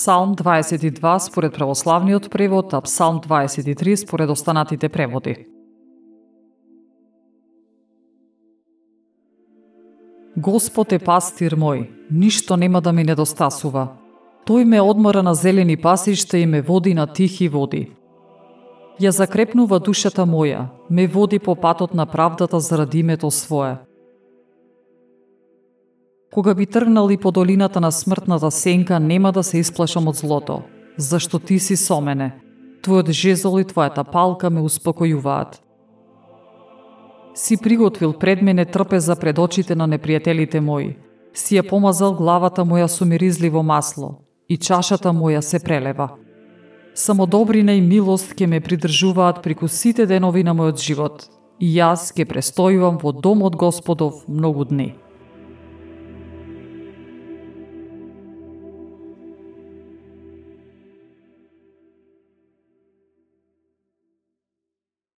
Псалм 22 според православниот превод, а Псалм 23 според останатите преводи. Господ е пастир мој, ништо нема да ми недостасува. Тој ме одмора на зелени пасишта и ме води на тихи води. Ја закрепнува душата моја, ме води по патот на правдата заради името свое. Кога би тргнал и по долината на смртната сенка, нема да се исплашам од злото, зашто ти си со мене. Твојот жезол и твојата палка ме успокојуваат. Си приготвил пред мене трпеза пред очите на непријателите мои. Си ја помазал главата моја со миризливо масло и чашата моја се прелева. Само добрина и милост ќе ме придржуваат преку сите денови на мојот живот и јас ќе престојувам во домот Господов многу дни.